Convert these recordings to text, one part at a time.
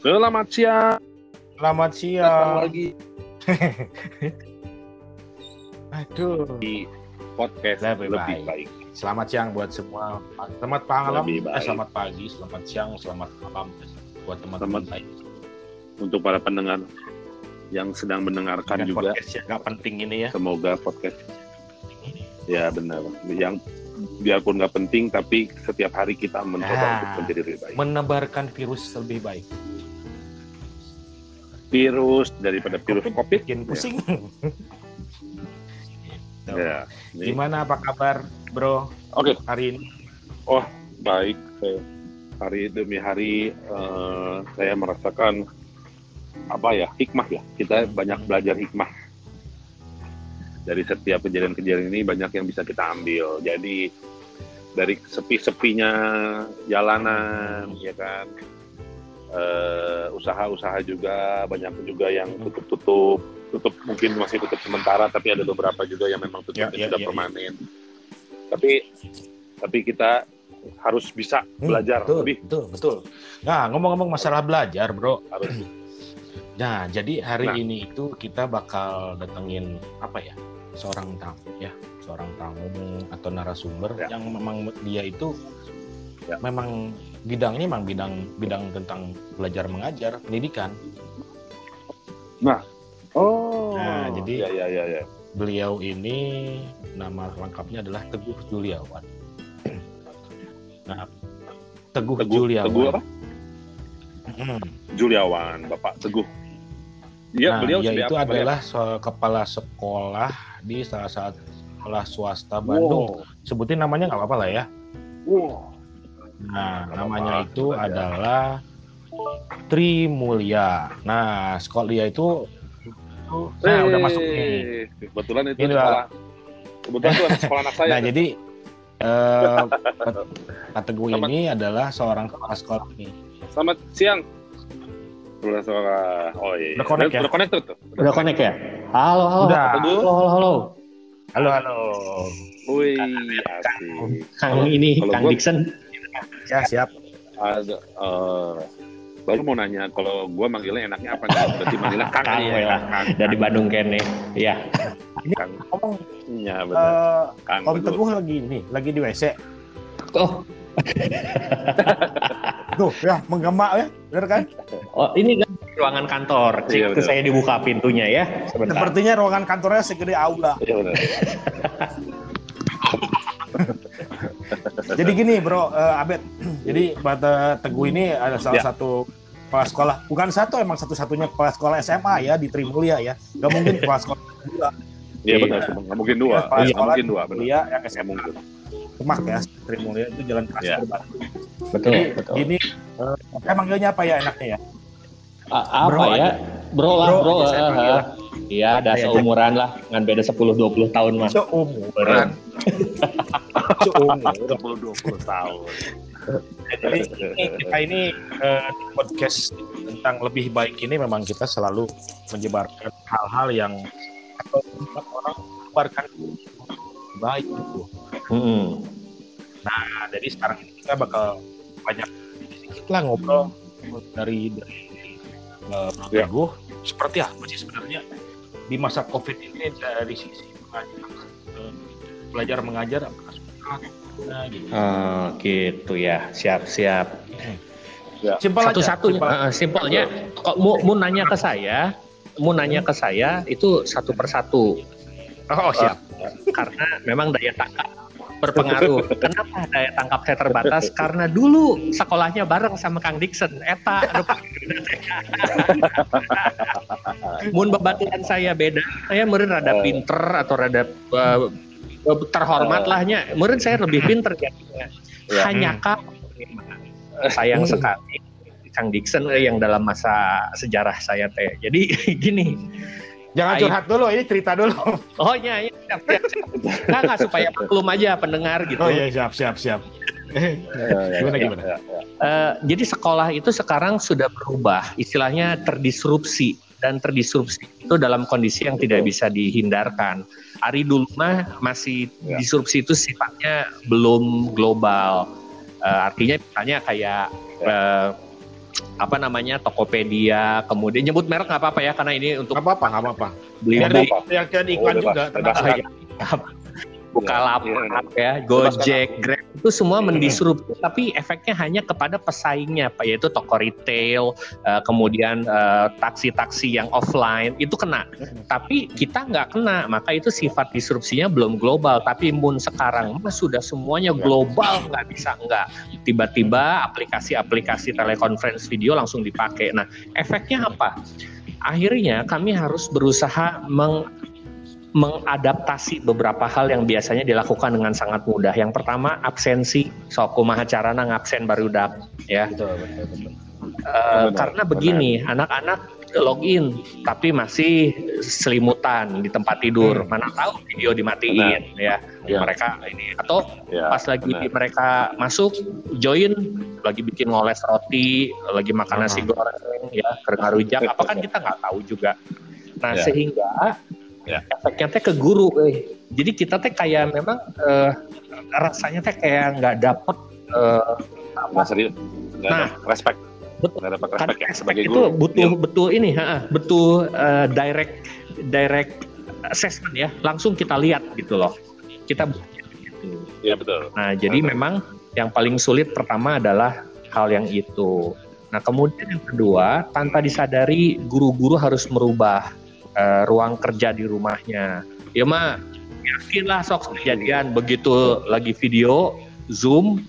Selamat siang. Selamat Datang siang. lagi Aduh. di podcast Lebih lebih, baik. baik. Selamat siang buat semua. Selamat malam, eh, selamat pagi, selamat siang, selamat malam buat teman-teman baik. untuk para pendengar yang sedang mendengarkan Dengan juga. podcast yang nggak penting ini ya. Semoga podcast ya benar. Yang biarpun nggak penting, tapi setiap hari kita mencoba Ah. untuk menjadi lebih baik. Menebarkan virus lebih baik. Virus daripada virus COVID. Bikin pusing. Ya. ya. Gimana apa kabar, Bro? Oke, Hari ini baik. Eh, Hari demi hari eh, saya merasakan apa ya hikmah ya. Kita banyak belajar hikmah dari setiap kejadian-kejadian ini banyak yang bisa kita ambil. Jadi dari sepi-sepinya jalanan, ya kan, usaha-usaha juga banyak juga yang tutup-tutup, tutup mungkin masih tutup sementara, tapi ada beberapa juga yang memang tutup Ya, ya, sudah ya, permanen. Tapi tapi kita harus bisa Hmm, belajar betul, lebih betul, betul. Nah, ngomong-ngomong masalah belajar, Bro. harus Nah, jadi hari Nah. ini itu kita bakal datengin apa ya? Seorang tamu ya, seorang tamu atau narasumber Ya. yang memang dia itu Ya. memang bidangnya memang bidang bidang tentang belajar mengajar, pendidikan. Oh, Nah, jadi- ya ya ya ya. Beliau ini nama lengkapnya adalah Teguh Juliawan. Nah, Teguh, Teguh, Juliawan. Teguh apa? Hmm. Juliawan, Bapak Teguh. Iya, nah, beliau dia itu apa? adalah so- kepala sekolah di salah satu sekolah swasta Bandung. Sebutin namanya nggak apa-apa lah ya. Wow. Nah, Nggak namanya itu aja. adalah Tri Mulya. Nah, sekolah dia itu nah Eh, udah masuk nih. Kebetulan itu Ini sekolah. Kebetulan itu sekolah anak saya. Nah, jadi eh Selamat- ini adalah seorang kepala sekolah nih. Selamat siang. Sekolah sekolah. Oh iya. Udah connect ya? Udah connect tuh. Udah connect ya? Halo, halo. Udah. Halo, halo, halo. Halo, halo. Wih, asik. Kang ini, Kang Dixon. Ya, siap. Ada eh, baru mau nanya kalau gua manggilnya enaknya apa nih? Berarti manggilnya Kang Kang, ya. ya. Kang. Dari Bandung kene. Iya. Kang. Ngomong Iya, benar. eh Kang. Om. Teguh lagi ini, lagi di WC. Oh, Tuh, ya menggema ya, bener kan? oh ini kan ruangan kantor. Cik, Iya, betul. saya dibuka pintunya ya. Sebentar. Sepertinya ruangan kantornya segede aula. Iya benar. Jadi gini bro, eh, Abed. Jadi Bata Teguh ini ada salah Ya. satu kepala sekolah, bukan satu emang satu-satunya kepala sekolah SMA ya di Trimulya ya. Gak mungkin kepala sekolah dua, Iya Iya. benar. Nggak mungkin dua. kepala Nggak sekolah mungkin dua. Benar. Trimulya yang SMA mungkin. Demak ya. Trimulya itu jalan kaki Ya. berbatu. Betul, Jadi betul. gini, eh, saya manggilnya apa ya enaknya ya? A- apa Bro ya? aja. Bro lah, Bro bro. eh. Iya, ada Saya seumuran lah. Ngan beda 10-20 tahun mas. Seumuran. Seumuran. 20 tahun. Jadi ini, kita ini eh, di podcast tentang lebih baik ini memang kita selalu menyebarkan hal-hal yang atau orang menyebarkan baik gitu. Mm-mm. Nah, jadi sekarang ini kita bakal banyak sedikit lah ngobrol dari dari uh, Bro Ya. Teguh. seperti apa sih sebenarnya di masa COVID ini dari sisi mengajar, eh, belajar mengajar apakah gimana gitu. Oh, gitu ya. Siap, siap. Simpel Satu-satunya, simpel. eh, simpelnya. Kok mau, mau nanya ke saya, mau nanya ke saya itu satu persatu. Oh, siap. karena memang daya tangkap berpengaruh. Kenapa daya tangkap saya terbatas? Karena dulu sekolahnya bareng sama Kang Dixon. Eta, aduh, mun bebaturan saya beda. Saya meureun rada pinter atau rada uh, terhormat lahnya. Meureun saya lebih pinter jadinya. Ya. Hanya kah sayang Hmm. sekali Kang Dixon eh, yang dalam masa sejarah saya teh. Jadi gini, Jangan Aib. curhat dulu, ini cerita dulu. Oh iya, iya siap, siap, siap. Nggak, nggak, supaya maklum aja pendengar gitu. Oh iya, siap, siap, siap. Eh, Gimana, Ya, gimana? ya, ya. Eh, jadi sekolah itu sekarang sudah berubah, istilahnya terdisrupsi dan terdisrupsi itu dalam kondisi yang tidak bisa dihindarkan. Hari dulu mah masih Ya. disrupsi itu sifatnya belum global. Eh, artinya misalnya kayak eh, apa namanya Tokopedia, kemudian nyebut merek nggak apa-apa ya karena ini untuk nggak apa-apa nggak apa-apa. beli Biar beli di- yang iklan Oh, juga. bebas, tenang bebas. Bukalapak ya, Gojek, Grab itu semua mendisrupsi tapi efeknya hanya kepada pesaingnya Pak yaitu toko retail, eh, kemudian eh, taksi-taksi yang offline itu kena. Tapi kita nggak kena, maka itu sifat disrupsinya belum global. Tapi mun sekarang mah sudah semuanya global nggak bisa nggak. Tiba-tiba aplikasi-aplikasi telekonferensi video langsung dipakai. Nah efeknya apa? Akhirnya kami harus berusaha meng mengadaptasi beberapa hal yang biasanya dilakukan dengan sangat mudah. Yang pertama absensi, sok kumaha carana ngabsen baru dap ya. Betul, betul, betul. Eh, Benar, karena begini, anak-anak login tapi masih selimutan di tempat tidur. Hmm. Mana tahu video dimatiin ya. Ya. Mereka ini atau Ya, pas lagi benar. mereka masuk join lagi bikin ngoles roti, lagi makan nasi goreng ya, kering rujak apa kan kita nggak tahu juga. Nah, Ya. sehingga Ya. efeknya teh ke guru eh. Jadi kita teh kayak memang eh, rasanya teh kayak nggak dapet eh, Nggak serius. Nggak Nah. respect. Betul. Nggak dapat kan respect ya sebagai itu guru. butuh Iya. betul ini ha, betul eh, direct direct assessment ya langsung kita lihat gitu loh kita Iya betul. nah jadi Betul. memang yang paling sulit pertama adalah hal yang itu nah kemudian yang kedua tanpa disadari guru-guru harus merubah eh, ruang kerja di rumahnya. Ya mah yakinlah sok kejadian begitu lagi video zoom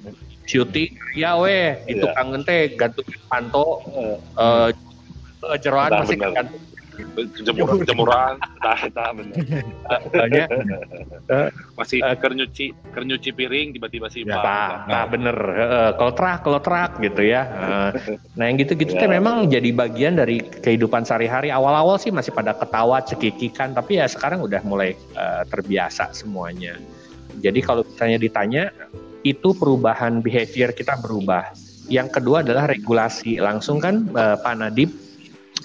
syuting ya weh itu Iya. kangen teh gantungin panto Eh, eh eh, jeroan masih gantung jemuran jemuran nah nah bener Katanya, masih Eh, kernyuci kernyuci piring tiba-tiba sih Ya, Nah, nah bener, Heeh, kalau terak, kalau terak gitu ya. Heeh. Nah yang gitu-gitu teh Ya. memang jadi bagian dari kehidupan sehari-hari. Awal-awal sih masih pada ketawa, cekikikan, tapi ya sekarang udah mulai eh, terbiasa semuanya. Jadi kalau misalnya ditanya, itu perubahan behavior kita berubah. Yang kedua adalah regulasi. Langsung kan eh, Pak Nadib,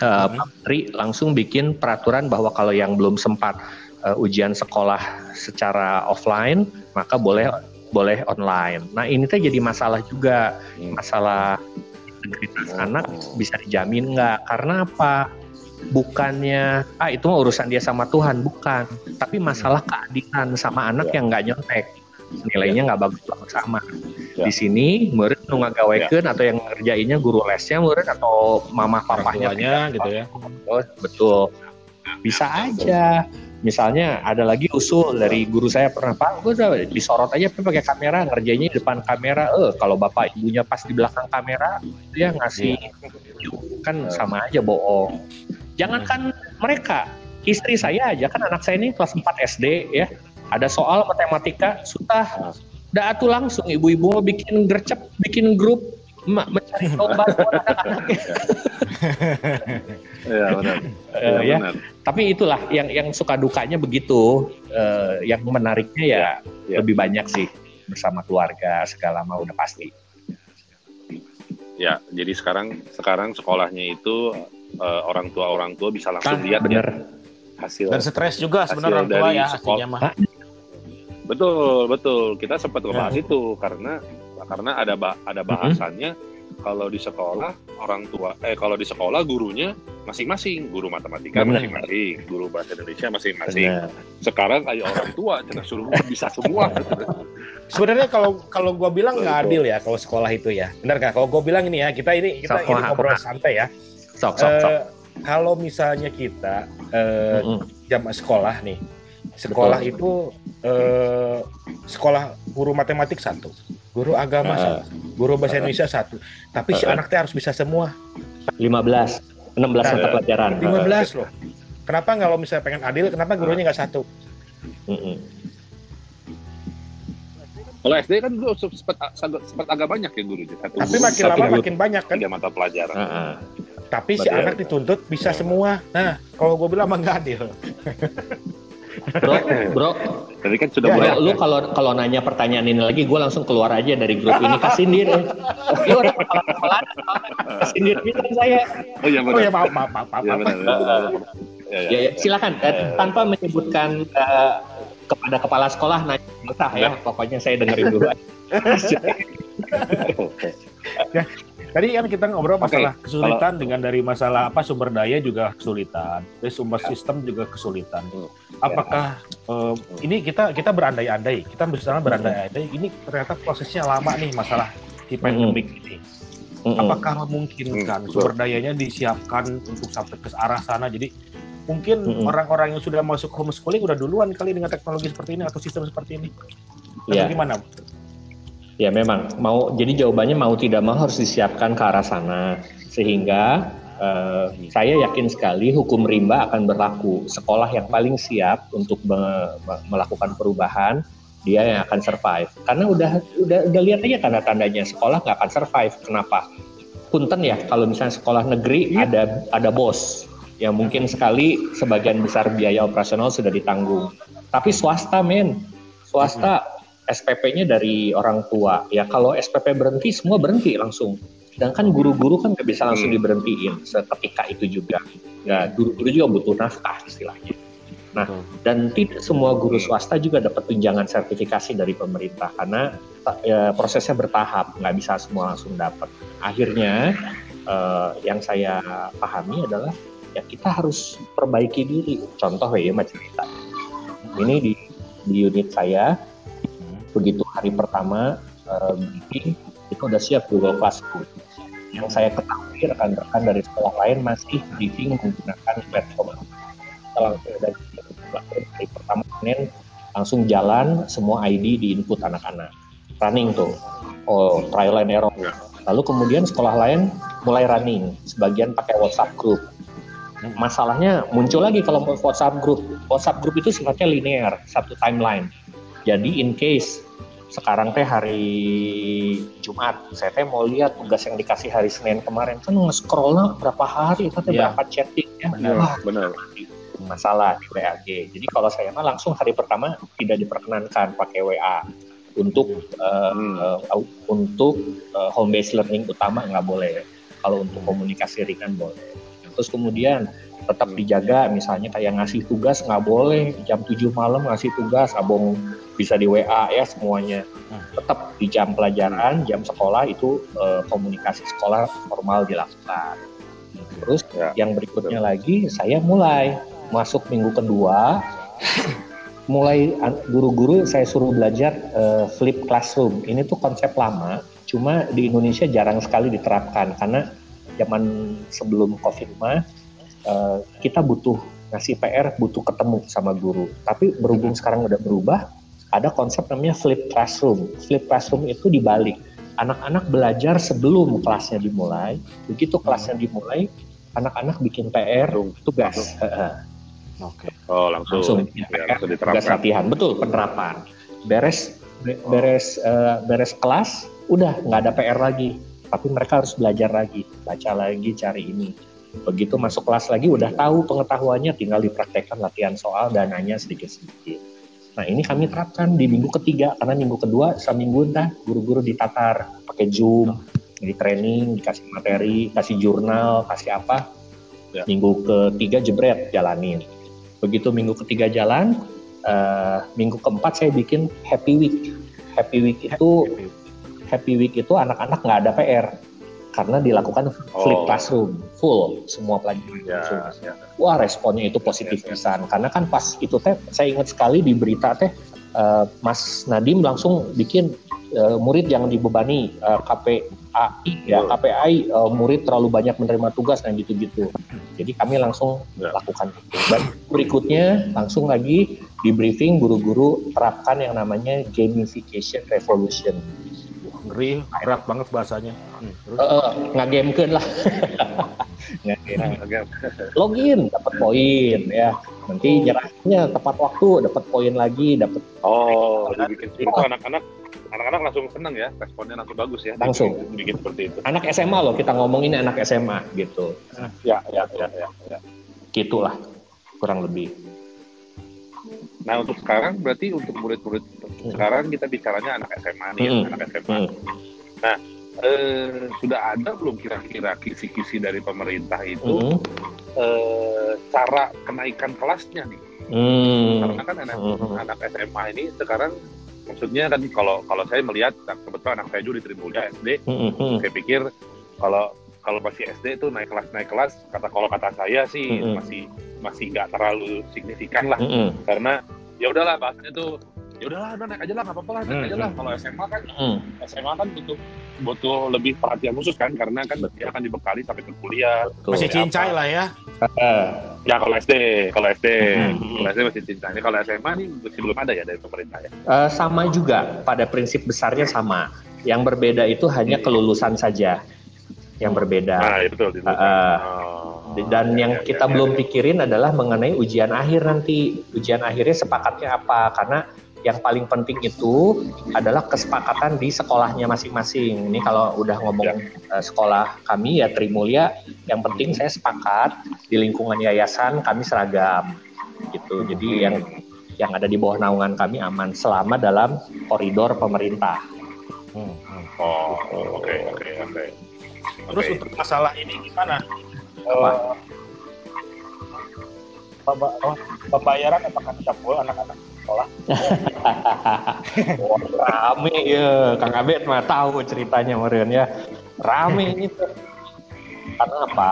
Pak Menteri langsung bikin peraturan bahwa kalau yang belum sempat eh, ujian sekolah secara offline, maka boleh boleh online. Nah ini tuh jadi masalah juga, Hmm. masalah integritas anak bisa dijamin nggak? Karena apa? Bukannya ah itu mah urusan dia sama Tuhan, bukan. Tapi masalah keadilan sama anak yang nggak nyontek, nilainya nggak bagus-bagus sama. Ya. Di sini nu ngagawekeun atau yang ngerjainnya guru lesnya murid atau mama papahnya gitu ya. Oh, betul. Bisa aja. Misalnya ada lagi usul dari guru saya pernah Pak, gue disorot aja pakai kamera, ngerjainnya di depan kamera. Eh, kalau bapak ibunya pas di belakang kamera, dia ngasih kan sama aja bohong. Jangankan mereka, istri saya aja kan anak saya ini kelas 4 SD ya. Ada soal matematika, sudah udah atuh langsung ibu-ibu mau bikin gercep, bikin grup ma- mencari buat anak-anaknya. Iya benar. Eh, Iya, ya. benar. Tapi itulah yang yang suka dukanya begitu. Eh, yang menariknya ya Ya. lebih banyak sih bersama keluarga segala mah udah pasti. Ya, jadi sekarang sekarang sekolahnya itu eh, orang tua orang tua bisa langsung lihat ya bener. hasil Dan stres juga sebenarnya orang tua ya sekolah. Betul, betul. Kita sempat ngebahas Ya. itu karena karena ada ba- ada bahasannya kalau di sekolah orang tua eh kalau di sekolah gurunya masing-masing, guru matematika masing-masing, guru bahasa Indonesia masing-masing. Sekarang kayak orang tua cenah suruh bisa semua. Sebenarnya kalau kalau gua bilang nggak adil ya kalau sekolah itu ya. Benar kah? Kalau gua bilang ini ya, kita ini kita Sok, ini ngobrol santai ya. Sok sok sok. Eh, kalau misalnya kita eh, Mm-mm. jam sekolah nih, sekolah itu eh, sekolah guru matematik satu, guru agama Ah. satu, guru bahasa Indonesia satu. Tapi si Ah. anak teh harus bisa semua. 15, 16 mata Nah, pelajaran. 15 loh. Kenapa kalau misalnya pengen adil, kenapa gurunya nggak satu? Mm-mm. Kalau SD kan dulu sempat sempat agak banyak ya guru satu Tapi makin Satu lama guru. makin banyak kan. tiga mata pelajaran. Heeh. Tapi si Betul. anak dituntut bisa semua. Nah, kalau gue bilang mah nggak adil. Bro, bro, Tadi kan sudah Ya, mulai. bro, lu kalau kalau nanya pertanyaan ini lagi, gue langsung keluar aja dari grup ini kasindir. Lu udah kasindir pisan saya. Oh iya Oh ya maaf maaf maaf maaf. Iya maaf. benar. benar, benar. Ya, ya, Ya, ya, silakan Eh, tanpa menyebutkan eh, kepada kepala sekolah nanya entah ya, pokoknya saya dengerin dulu. aja. Tadi kan kita ngobrol masalah okay. kesulitan Kalau, dengan dari masalah apa sumber daya juga kesulitan, dari sumber ya. sistem juga kesulitan. Hmm. Apakah ya. uh, ini kita kita berandai-andai, kita bersama berandai-andai, ini ternyata prosesnya lama nih masalah di pandemik hmm. ini. Hmm. Apakah memungkinkan hmm. sumber dayanya disiapkan untuk sampai ke arah sana? Jadi mungkin orang-orang yang sudah masuk homeschooling udah duluan kali dengan teknologi seperti ini atau sistem seperti ini. Atau ya. gimana? Ya memang mau jadi jawabannya mau tidak mau harus disiapkan ke arah sana sehingga uh, saya yakin sekali hukum rimba akan berlaku. Sekolah yang paling siap untuk me melakukan perubahan dia yang akan survive. Karena udah udah udah lihat aja tanda-tandanya sekolah nggak akan survive. Kenapa? Punten ya kalau misalnya sekolah negeri iya. ada ada bos yang mungkin sekali sebagian besar biaya operasional sudah ditanggung. Tapi swasta men, swasta SPP-nya dari orang tua. Ya kalau SPP berhenti semua berhenti langsung. Sedangkan guru-guru kan nggak bisa langsung hmm. diberhentiin seketika itu juga. Ya guru-guru juga butuh nafkah istilahnya. Nah dan tidak semua guru swasta juga dapat tunjangan sertifikasi dari pemerintah karena ya, prosesnya bertahap, nggak bisa semua langsung dapat. Akhirnya eh, yang saya pahami adalah ya kita harus perbaiki diri. Contoh ya macam cerita. Ini di di unit saya begitu hari pertama uh, itu udah siap Google Classroom. Yang saya ketahui rekan-rekan dari sekolah lain masih briefing menggunakan platform. Setelah dari hari pertama Senin langsung jalan semua ID di input anak-anak. Running tuh, oh trial and error. Lalu kemudian sekolah lain mulai running, sebagian pakai WhatsApp group. Masalahnya muncul lagi kalau WhatsApp group. WhatsApp group itu sifatnya linear, satu timeline. Jadi in case sekarang teh hari Jumat. Saya teh mau lihat tugas yang dikasih hari Senin kemarin. Kan nge-scroll berapa hari? Itu ya. berapa chatting ya? Benar, Wah, benar. masalah di WAG jadi kalau saya mah langsung hari pertama tidak diperkenankan pakai WA untuk uh, hmm. uh, untuk uh, home based learning utama nggak boleh. Kalau untuk komunikasi ringan boleh terus kemudian tetap dijaga misalnya kayak ngasih tugas nggak boleh jam 7 malam ngasih tugas abong bisa di WA ya semuanya. Tetap di jam pelajaran jam sekolah itu eh, komunikasi sekolah formal dilakukan. Terus ya, yang berikutnya betul. lagi saya mulai. Masuk minggu kedua mulai guru-guru saya suruh belajar uh, flip classroom. Ini tuh konsep lama cuma di Indonesia jarang sekali diterapkan karena zaman sebelum covid mah Eh, kita butuh ngasih PR, butuh ketemu sama guru. Tapi berhubung hmm. sekarang udah berubah, ada konsep namanya flip classroom. Flip classroom itu dibalik. Anak-anak belajar sebelum kelasnya dimulai. Begitu kelasnya hmm. dimulai, anak-anak bikin PR, tugas. Oke. Okay. Oh langsung. Langsung, ya, PR, langsung diterapkan. Tugas latihan, betul penerapan. Beres beres uh, beres kelas, udah nggak ada PR lagi. Tapi mereka harus belajar lagi, baca lagi, cari ini Begitu masuk kelas lagi udah tahu pengetahuannya, tinggal dipraktekkan latihan soal dan nanya sedikit-sedikit. Nah ini kami terapkan di minggu ketiga karena minggu kedua seminggu entah guru-guru ditatar pakai zoom, di training, dikasih materi, kasih jurnal, kasih apa. Ya. Minggu ketiga jebret jalanin. Begitu minggu ketiga jalan, uh, minggu keempat saya bikin happy week. Happy week itu happy week itu anak-anak nggak ada PR karena dilakukan flip oh. classroom full semua pelajaran ya, ya. wah responnya itu positif ya, ya. karena kan pas itu teh saya ingat sekali di berita teh uh, Mas Nadim langsung bikin uh, murid yang dibebani uh, KPAI ya KPAI uh, murid terlalu banyak menerima tugas dan gitu-gitu jadi kami langsung ya. lakukan itu dan berikutnya langsung lagi di briefing guru-guru terapkan yang namanya gamification revolution ngeri berat banget bahasanya. Hmm, uh, ngagemekeun lah. Login dapat poin ya. Nanti oh. nyerahnya tepat waktu dapat poin lagi dapat oh dibikin itu anak-anak anak-anak langsung senang ya responnya langsung bagus ya langsung. bikin, seperti itu. Anak SMA loh kita ngomong ini anak SMA gitu. Ya ya ya ya, ya. gitulah kurang lebih Nah untuk sekarang berarti untuk murid-murid hmm. sekarang kita bicaranya anak SMA nih, hmm. anak SMA. Hmm. Nah eh, sudah ada belum kira-kira kisi-kisi dari pemerintah itu hmm. eh, cara kenaikan kelasnya nih? Hmm. Karena kan anak, hmm. anak SMA ini sekarang maksudnya kan kalau kalau saya melihat kebetulan anak saya juga di Trimulia SD, hmm. saya pikir kalau kalau masih SD itu naik kelas naik kelas kata kalau kata saya sih Mm-mm. masih masih nggak terlalu signifikan lah Mm-mm. karena ya udahlah bahasanya tuh ya udahlah udah naik aja lah nggak apa-apa lah naik Hmm, aja lah hmm. kalau SMA kan Mm. SMA kan butuh butuh lebih perhatian khusus kan karena kan dia akan dibekali sampai ke kuliah Betul. Masih Apa? cincai lah ya. Eh, ya kalau SD kalau SD Hmm. kalau SD masih cinta ini kalau SMA nih masih belum ada ya dari pemerintah ya eh, sama juga pada prinsip besarnya sama. Yang berbeda itu hanya kelulusan saja yang berbeda. nah ya betul ah. Oh, Dan ya, yang ya, kita ya, belum ya. pikirin adalah mengenai ujian akhir nanti. Ujian akhirnya sepakatnya apa? Karena yang paling penting itu adalah kesepakatan di sekolahnya masing-masing. Ini kalau udah ngomong eh, sekolah kami ya Trimulya, yang penting saya sepakat di lingkungan yayasan kami seragam gitu. Jadi yang yang ada di bawah naungan kami aman selama dalam koridor pemerintah. Hmm, hmm. oh oke oke oke Terus untuk masalah ini gimana? Apa? Pemba- apa, pembayaran apakah full anak-anak sekolah? Wah, rame ya, Kang Abed mah tahu ceritanya meren ya. Rame ini tuh. Karena apa?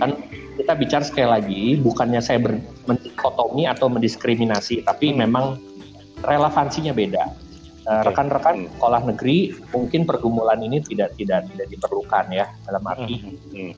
Kan kita bicara sekali lagi, bukannya saya mendikotomi atau mendiskriminasi, tapi memang relevansinya beda. Eh. Rekan-rekan Hmm. sekolah negeri mungkin pergumulan ini tidak tidak tidak diperlukan ya dalam arti Hmm.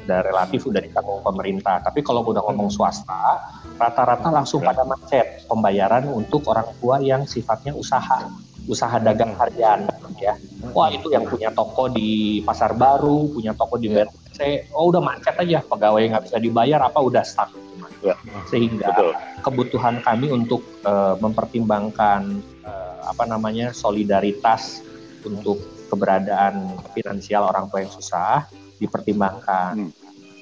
udah relatif udah ditanggung pemerintah. Tapi kalau udah ngomong swasta, rata-rata langsung pada macet pembayaran untuk orang tua yang sifatnya usaha, usaha dagang harian ya. Wah itu yang punya toko di pasar baru, punya toko di BRC, oh udah macet aja pegawai nggak bisa dibayar apa udah stuck. Ya. Sehingga betul kebutuhan kami untuk eh, mempertimbangkan eh, apa namanya solidaritas untuk keberadaan finansial orang tua yang susah dipertimbangkan. Hmm.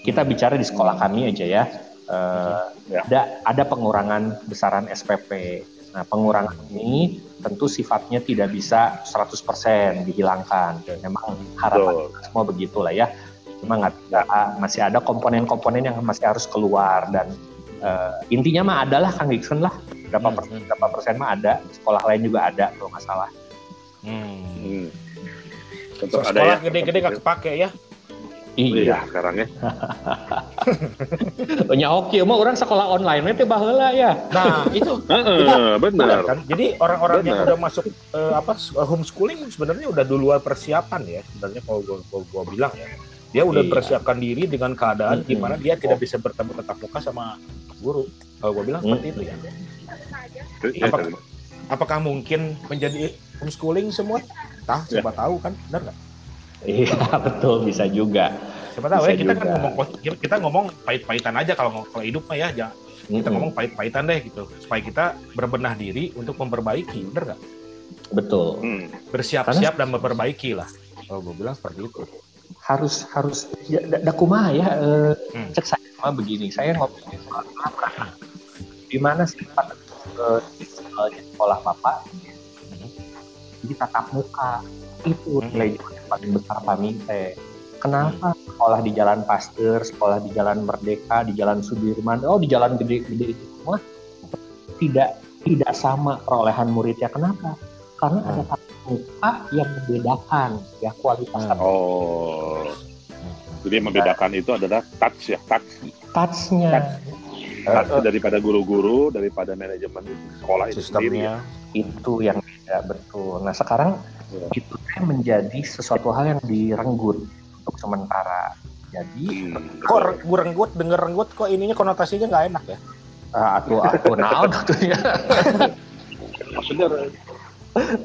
Kita bicara di sekolah kami aja ya, eh, Ya. ada ada pengurangan besaran SPP. Nah pengurangan ini tentu sifatnya tidak bisa 100% dihilangkan. Memang harapan betul semua begitulah ya. Cuma nggak nggak- masih ada komponen-komponen yang masih harus keluar dan eh, intinya mah adalah Kang Dixon lah berapa Hmm, persen, hmm. berapa persen mah ada sekolah lain juga ada kalau nggak salah. Hmm. Hmm. So, Tetap ada sekolah ya gede-gede nggak kepake ya? iya sekarang ya Nya oke, mah orang sekolah online itu baheula ya. Nah itu Heeh, benar kan. Jadi orang-orang yang udah masuk eh, apa homeschooling sebenarnya udah duluan persiapan ya. Sebenarnya kalau gua, gua, gua bilang ya, dia udah Iya. persiapkan diri dengan keadaan Mm-mm. gimana dia tidak bisa bertemu tatap muka sama guru. Kalau gua bilang seperti itu ya. Iya, Apa- tadi. Apakah mungkin menjadi homeschooling semua? Tah, siapa tahu kan, benar nggak? Iya betul bisa juga. Siapa tahu Bisa ya kita kan juga. ngomong kita ngomong pahit-pahitan aja kalau kalau hidup mah ya jangan kita ngomong pahit-pahitan deh gitu supaya kita berbenah diri untuk memperbaiki bener nggak Betul. Hmm. bersiap-siap dan memperbaiki lah kalau gue bilang seperti itu Harus harus ya, da, da kumaha ya eh, Hmm. cek saya mah begini. Saya soal apa? di mana sifat eh, eh, di sekolah bapak Mhm. di tatap muka itu Mhm. nilai jual yang paling besar kami teh. Kenapa sekolah di Jalan Pasteur, sekolah di Jalan Merdeka, di Jalan Sudirman, oh di jalan gede-gede itu semua tidak tidak sama perolehan muridnya. Kenapa? Karena ada tatap muka yang membedakan ya kualitas Hmm. oh jadi yang membedakan itu adalah touch ya touch touch-nya touch daripada guru-guru daripada manajemen sekolah itu sendiri ya. sistemnya itu yang tidak betul. Nah sekarang Ya. itu menjadi sesuatu hal yang direnggut untuk sementara. Jadi Hmm, kok gue renggut denger renggut kok ininya konotasinya nggak enak ya ah, atuh atuh naon maksudnya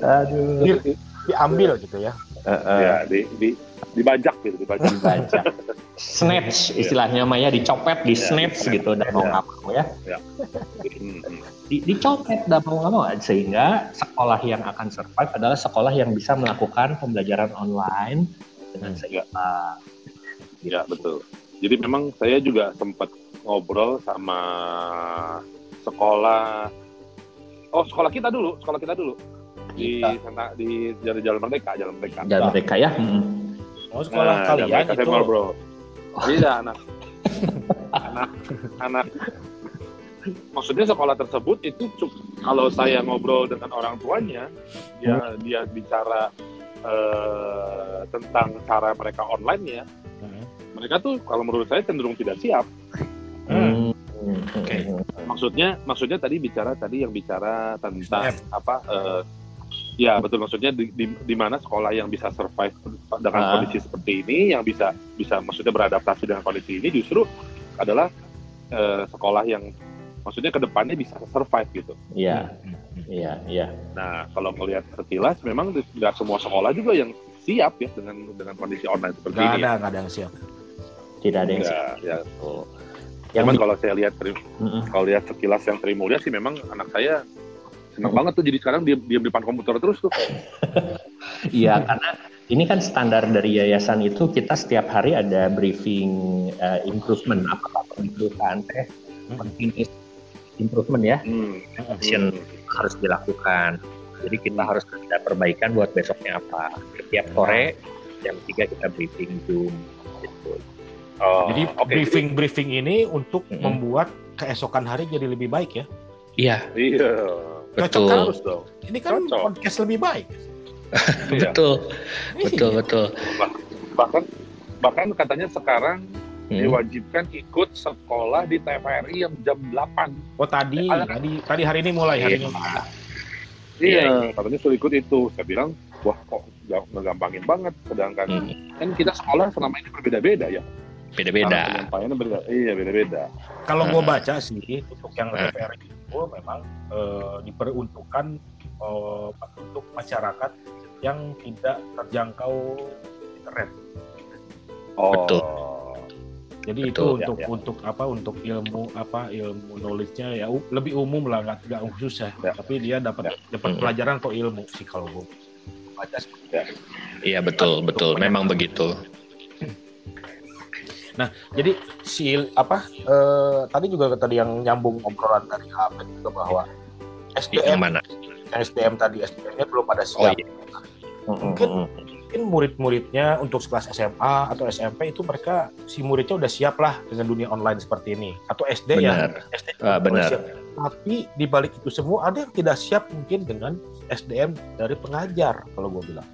Aduh. di- diambil gitu ya Heeh. ya di, di dibajak gitu dibajak dibaca. Snatch istilahnya mah ya dicopet, di snatch gitu dan mau Ya. nggak mau ya. Hmm, hmm. Di, dicopet dan mau nggak mau sehingga sekolah yang akan survive adalah sekolah yang bisa melakukan pembelajaran online dengan seimbang. Ya betul. Jadi memang saya juga sempat ngobrol sama sekolah. Oh sekolah kita dulu, sekolah kita dulu di sana di Jalan Merdeka, Jalan Merdeka. Jalan mereka ya. Mm. Mau sekolah Nah, kalian itu ngobrol. Iya anak, anak, anak. Maksudnya sekolah tersebut itu kalau saya ngobrol dengan orang tuanya, dia dia bicara eh, tentang cara mereka online ya, Hmm. mereka tuh kalau menurut saya cenderung tidak siap. Hmm. Hmm. Oke. Maksudnya, maksudnya tadi bicara tadi yang bicara tentang SDM. apa? eh, ya betul maksudnya di, di, di mana sekolah yang bisa survive dengan Ah. kondisi seperti ini, yang bisa bisa maksudnya beradaptasi dengan kondisi ini justru adalah eh, sekolah yang maksudnya ke depannya bisa survive gitu. Iya, Hmm. iya, iya. Nah, kalau melihat sekilas, memang tidak semua sekolah juga yang siap ya dengan dengan kondisi online seperti Nggak ini. ada, nggak ada yang siap. Tidak ada yang Ya, ya. siap. Yang Cuman kalau saya lihat kalau lihat sekilas yang Tri mulia sih memang anak saya senang Hmm. banget tuh jadi sekarang dia di depan komputer terus tuh. Iya, karena ini kan standar dari yayasan itu kita setiap hari ada briefing eh, improvement apa perusahaan teh Hmm. continuous improvement ya Hmm. action harus dilakukan. Jadi kita harus ada perbaikan buat besoknya apa. Setiap sore jam 3 kita briefing Zoom gitu. Oh, Jadi oke, briefing briefing ini untuk Mm-mm. membuat keesokan hari jadi lebih baik ya. Iya, jadi- Iya. Cocok kan? Harus dong. Ini kan Cocok. podcast lebih baik. Iya. betul, Iya. betul, betul. Bahkan bahkan katanya sekarang Hmm. diwajibkan ikut sekolah di TVRI yang jam 8. Oh tadi, Ada- tadi, tadi hari ini mulai hari ini. Iya, katanya suruh ikut itu. Saya bilang, wah kok nggak ngegampangin banget. Sedangkan Hmm. kan kita sekolah selama ini berbeda-beda ya. Beda-beda. Penyampaiannya beda. Iya, beda-beda. Kalau gue Hmm. baca sih untuk yang Hmm. TVRI itu memang eh, diperuntukkan eh, untuk masyarakat yang tidak terjangkau internet. Oh. Betul. Jadi Betul, itu ya, untuk ya. untuk apa? Untuk ilmu apa? Ilmu knowledge-nya ya u- lebih umum lah, nggak nggak khusus ya. Ya. Tapi dia dapat dapat Hmm. pelajaran atau ilmu sih kalau gue baca. sih. Iya betul, betul. Memang begitu. Jadi si apa? eh, tadi juga tadi yang nyambung obrolan dari Ahmed juga bahwa Yang SDM mana? SDM tadi SDM-nya belum pada Oh siap. iya. Mungkin- Mungkin murid-muridnya untuk kelas SMA atau SMP itu mereka si muridnya udah siap lah dengan dunia online seperti ini. Atau SD ya. SD Ah, udah benar. siap. Tapi di balik itu semua ada yang tidak siap mungkin dengan SDM dari pengajar kalau gue bilang.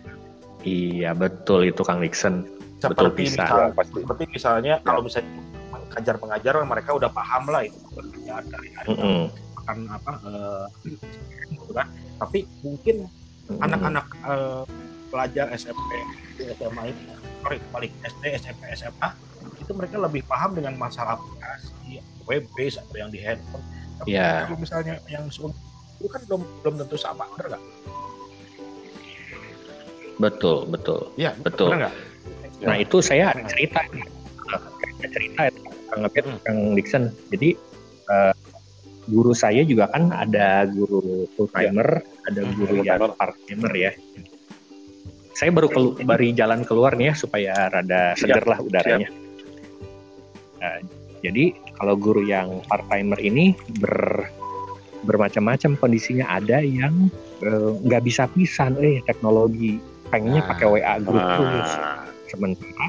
Iya betul itu Kang Nixon. Betul, Seperti bisa. misalnya, Ya, pasti. seperti misalnya kalau misalnya pengajar-pengajar mereka udah paham lah itu pekerjaan dari hari Mm-mm. akan apa eh, gitu kan. Tapi mungkin anak-anak eh, pelajar SMP, SMA itu, sorry, balik SD, SMP, SMA itu mereka lebih paham dengan masalah aplikasi, web base atau yang di handphone. Tapi Iya. kalau misalnya yang itu kan belum belum tentu sama, benar nggak? Betul, betul. Iya, Betul. benar Nah itu saya ada cerita, Ada cerita itu Kang Ngepet, Hmm. Kang Nixon. Jadi eh, guru saya juga kan ada guru full timer, ada Hmm, guru yang part timer ya. Saya baru kelu baru jalan keluar nih ya supaya rada seger lah udaranya. Nah, jadi kalau guru yang part timer ini ber bermacam-macam kondisinya ada yang eh, nggak bisa pisan. Eh teknologi pengennya pakai WA grup terus Ah, sementara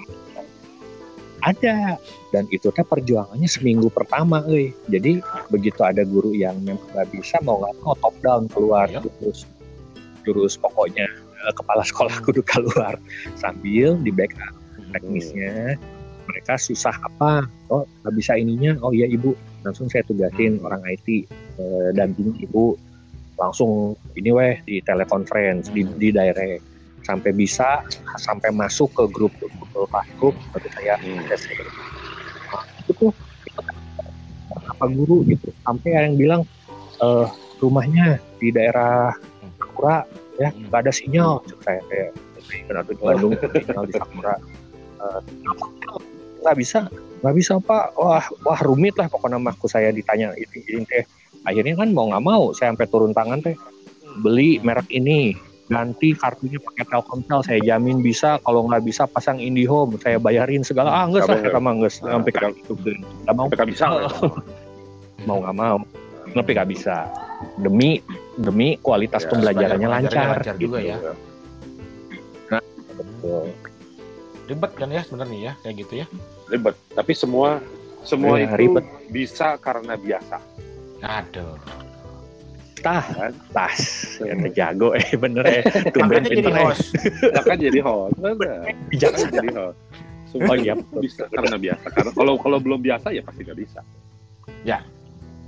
ada. Dan itu teh perjuangannya seminggu pertama euy. jadi begitu ada guru yang memang nggak bisa mau nggak mau top down keluar Iya. terus terus pokoknya eh, kepala sekolah kudu keluar sambil di backup teknisnya. Mereka susah apa? Oh nggak bisa ininya. Oh iya ibu. Langsung saya tugasin orang IT eh, dampingi ibu. Langsung ini weh di telekonferensi di, di direct sampai bisa sampai masuk ke grup Google Classroom baru saya hmm. Nah, itu tuh apa guru gitu sampai ada yang bilang eh rumahnya di daerah Sakura ya Hmm. nggak ada sinyal saya. Kayak kenapa di Bandung sinyal di Sakura? Eh, nggak bisa nggak bisa pak. Wah wah rumit lah pokoknya aku saya ditanya. Ini teh akhirnya kan mau nggak mau saya sampai turun tangan teh beli merek ini ganti kartunya pakai Telkomsel saya jamin bisa kalau nggak bisa pasang IndiHome saya bayarin segala ah nggak Nggak lah mau. kata mah nggak Nah, sampai nggak- kayak gitu nggak mau Mereka bisa. mau nggak mau tapi nggak bisa demi demi kualitas Ya, pembelajarannya lancar, lancar juga gitu. ya. Betul. Ribet kan ya sebenarnya ya kayak gitu ya. Ribet. Tapi semua semua Iya, itu ribet. bisa karena biasa. Aduh. Tah, Kan? tas, ya jago eh bener ya. Tumben Makanya jadi eh. host. Kan jadi host. Kan jadi host. Semua Oh, iya. bisa karena biasa. Karena kalau kalau belum biasa ya pasti nggak bisa. Ya.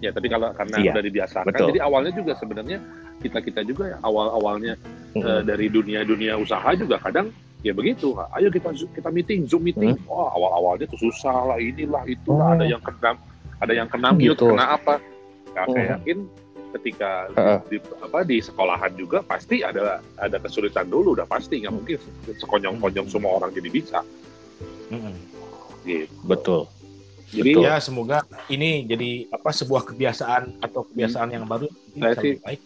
Ya, tapi kalau karena Iya. udah dibiasakan, Betul. jadi awalnya juga sebenarnya kita kita juga ya awal awalnya Mm. eh, dari dunia dunia usaha juga kadang ya begitu. Ayo kita kita meeting, zoom meeting. Wah awal awalnya tuh susah lah, inilah itulah Oh. ada yang kena ada yang kena mute, Gitu. kena apa. Nah, saya Oh. yakin ketika Heeh. di, apa di sekolahan juga pasti ada ada kesulitan dulu udah pasti nggak mungkin sekonyong-konyong semua orang jadi bisa Mm-mm. gitu. Betul. Jadi Betul. Ya semoga ini jadi apa sebuah kebiasaan atau kebiasaan yang baru ini Saya sih- lebih baik.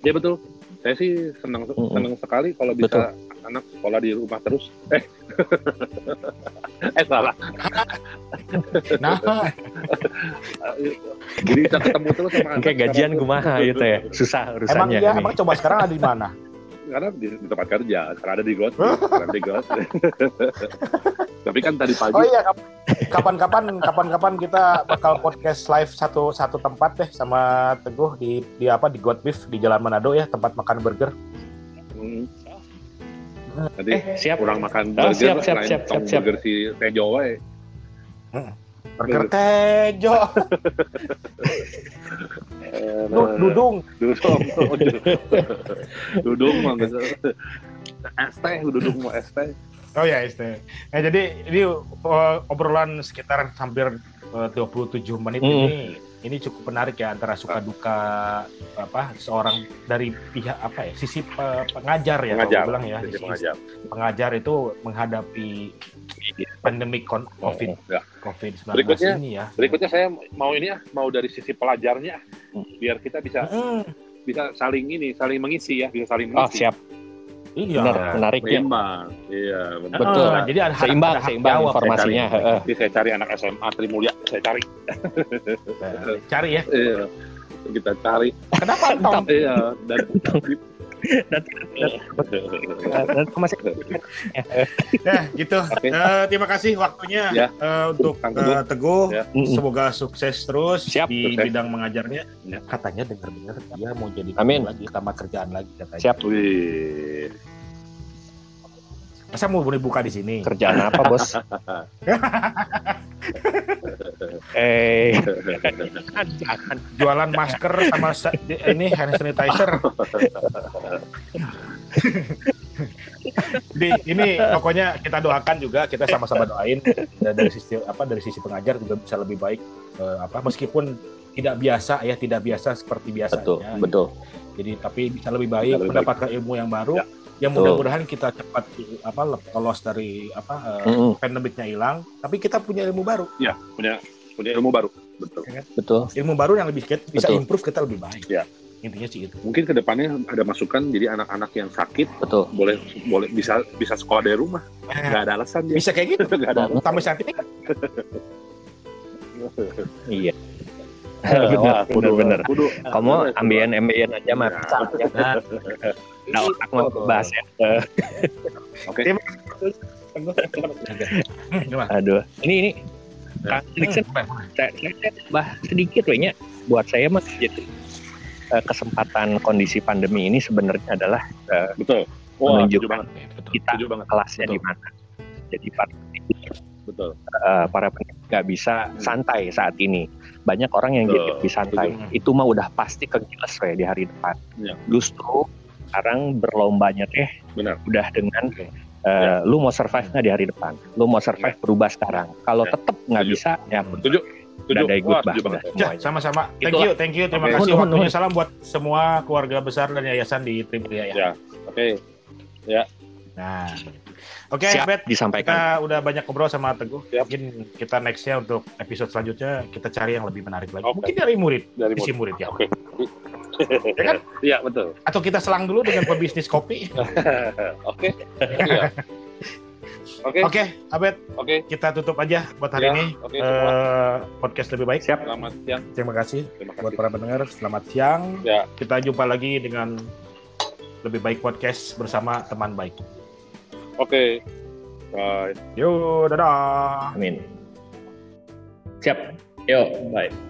ya betul. Saya sih senang Mm-mm. senang sekali kalau bisa anak sekolah di rumah terus. Eh, eh salah. Nah, Jadi bisa ketemu terus sama anak. Kayak gajian kumaha gitu ya. Susah emang urusannya ya, ini. emang coba sekarang ada di mana? Karena di, di tempat kerja, sekarang ada di Ghost, sekarang di Ghost. Tapi kan tadi pagi Oh iya, kap- kapan-kapan kapan-kapan kita bakal podcast live satu satu tempat deh sama Teguh di di apa di God Beef di Jalan Manado ya, tempat makan burger. hmm, nanti Eh, siap. kurang makan Oh, burger, siap, siap, selain siap, siap, siap. burger si Tejo wae. Burger Tejo, Eh, Du- Dudung. Dudung, Dudung mah bisa. Es teh, Dudung mau es teh. Oh ya, ST. Nah, jadi ini uh, obrolan sekitar hampir 27 menit Hmm. ini ini cukup menarik ya antara suka duka apa seorang dari pihak apa ya sisi pe- pengajar ya Pengajar, bilang ya sisi pengajar. pengajar itu menghadapi pandemik kon- covid Ya. covid 19 Berikutnya, ini ya Berikutnya saya mau ini ya, mau dari sisi pelajarnya, biar kita bisa Hmm, bisa saling ini, saling mengisi ya, bisa saling Oh, mengisi. siap. Iya Benar, menarik ya. Seimbang, iya benar. Betul. Ah, jadi ada Seimbang, ada seimbang jawab. informasinya. Saya cari. heeh. Nanti saya cari anak SMA Trimulya, saya cari. Nah, cari ya Iya. Kita cari. kenapa Tom Iya, dan Nanti masih ya gitu. Eh, terima kasih waktunya Ya. eh, untuk Kang Teguh. eh, Ya. Semoga sukses terus Siap, di sukses. bidang mengajarnya Ya. katanya dengar-dengar dia mau jadi Amin. lagi tambah kerjaan lagi katanya Siap. Wih. masa mau boleh buka di sini kerjaan apa, Bos? eh, jangan. jualan masker sama sa- di- ini hand sanitizer. Jadi ini pokoknya kita doakan juga kita sama-sama doain. Dari sisi apa dari sisi pengajar juga bisa lebih baik eh, apa meskipun tidak biasa ya tidak biasa seperti biasanya. Betul, betul. jadi tapi bisa lebih baik Bisa lebih mendapatkan ilmu yang baru. Ya. yang mudah-mudahan kita cepat apa lolos dari apa eh, Mm-mm, pandemiknya hilang. Tapi kita punya ilmu baru. Ya, punya punya ilmu baru. Betul. betul. ilmu baru yang lebih kita bisa Betul. improve kita lebih baik Ya. intinya sih itu Mungkin ke depannya ada masukan jadi anak-anak yang sakit Betul. boleh boleh bisa bisa sekolah dari rumah. Nggak ada alasan ya. bisa kayak gitu Nggak ada saat ini kan Iya. Wah, bener, bener. Kudu, Kamu ambian ambian aja mah. Ya. Nah, nah, otak mau bahas ya. Oke. Aduh. Ini ini Kang Dixon, Hmm, saya, saya bah sedikit wehnya buat saya mah jadi eh, kesempatan kondisi pandemi ini sebenarnya adalah eh, Betul. Wah, menunjukkan banget. betul. kita banget. kelasnya Betul. di mana. Jadi para Betul. eh, para pendidik nggak bisa santai saat ini. Banyak orang yang Betul. jadi lebih santai. Setuju. Itu mah udah pasti kegiles we di hari depan. Ya. Justru sekarang berlombanya teh Benar. udah dengan Oke. eh, lu mau survive nggak di hari depan? Lu mau survive berubah sekarang. Kalau Ya. tetap nggak bisa, ya. Setuju. udah dari Wah, setuju banget. Ya, sama-sama. Thank Itulah. you, thank you. Terima Oke. kasih Nuhun, waktunya. nuhun. Salam buat semua keluarga besar dan yayasan di Trimulia ya. Ya. Oke. Nah, oke, Siap Bet. disampaikan. Kita udah banyak ngobrol sama Teguh. Siap. Mungkin kita nextnya untuk episode selanjutnya kita cari yang lebih menarik lagi. Oke. Mungkin dari murid, Dari isi murid ya. Oke. Ya kan? Iya, betul. Atau kita selang dulu dengan pebisnis kopi. Oke. Iya. Oke. Oke, Abed, Oke. kita tutup aja buat hari Ya, ini. Oke, semua. Eh, podcast lebih baik. Siap. Selamat siang. Terima kasih Terima buat kasih. para pendengar. Selamat siang. Ya. Kita jumpa lagi dengan lebih baik podcast bersama teman baik. Oke. Bye. Yo, dadah. Amin. Siap. Yo, bye.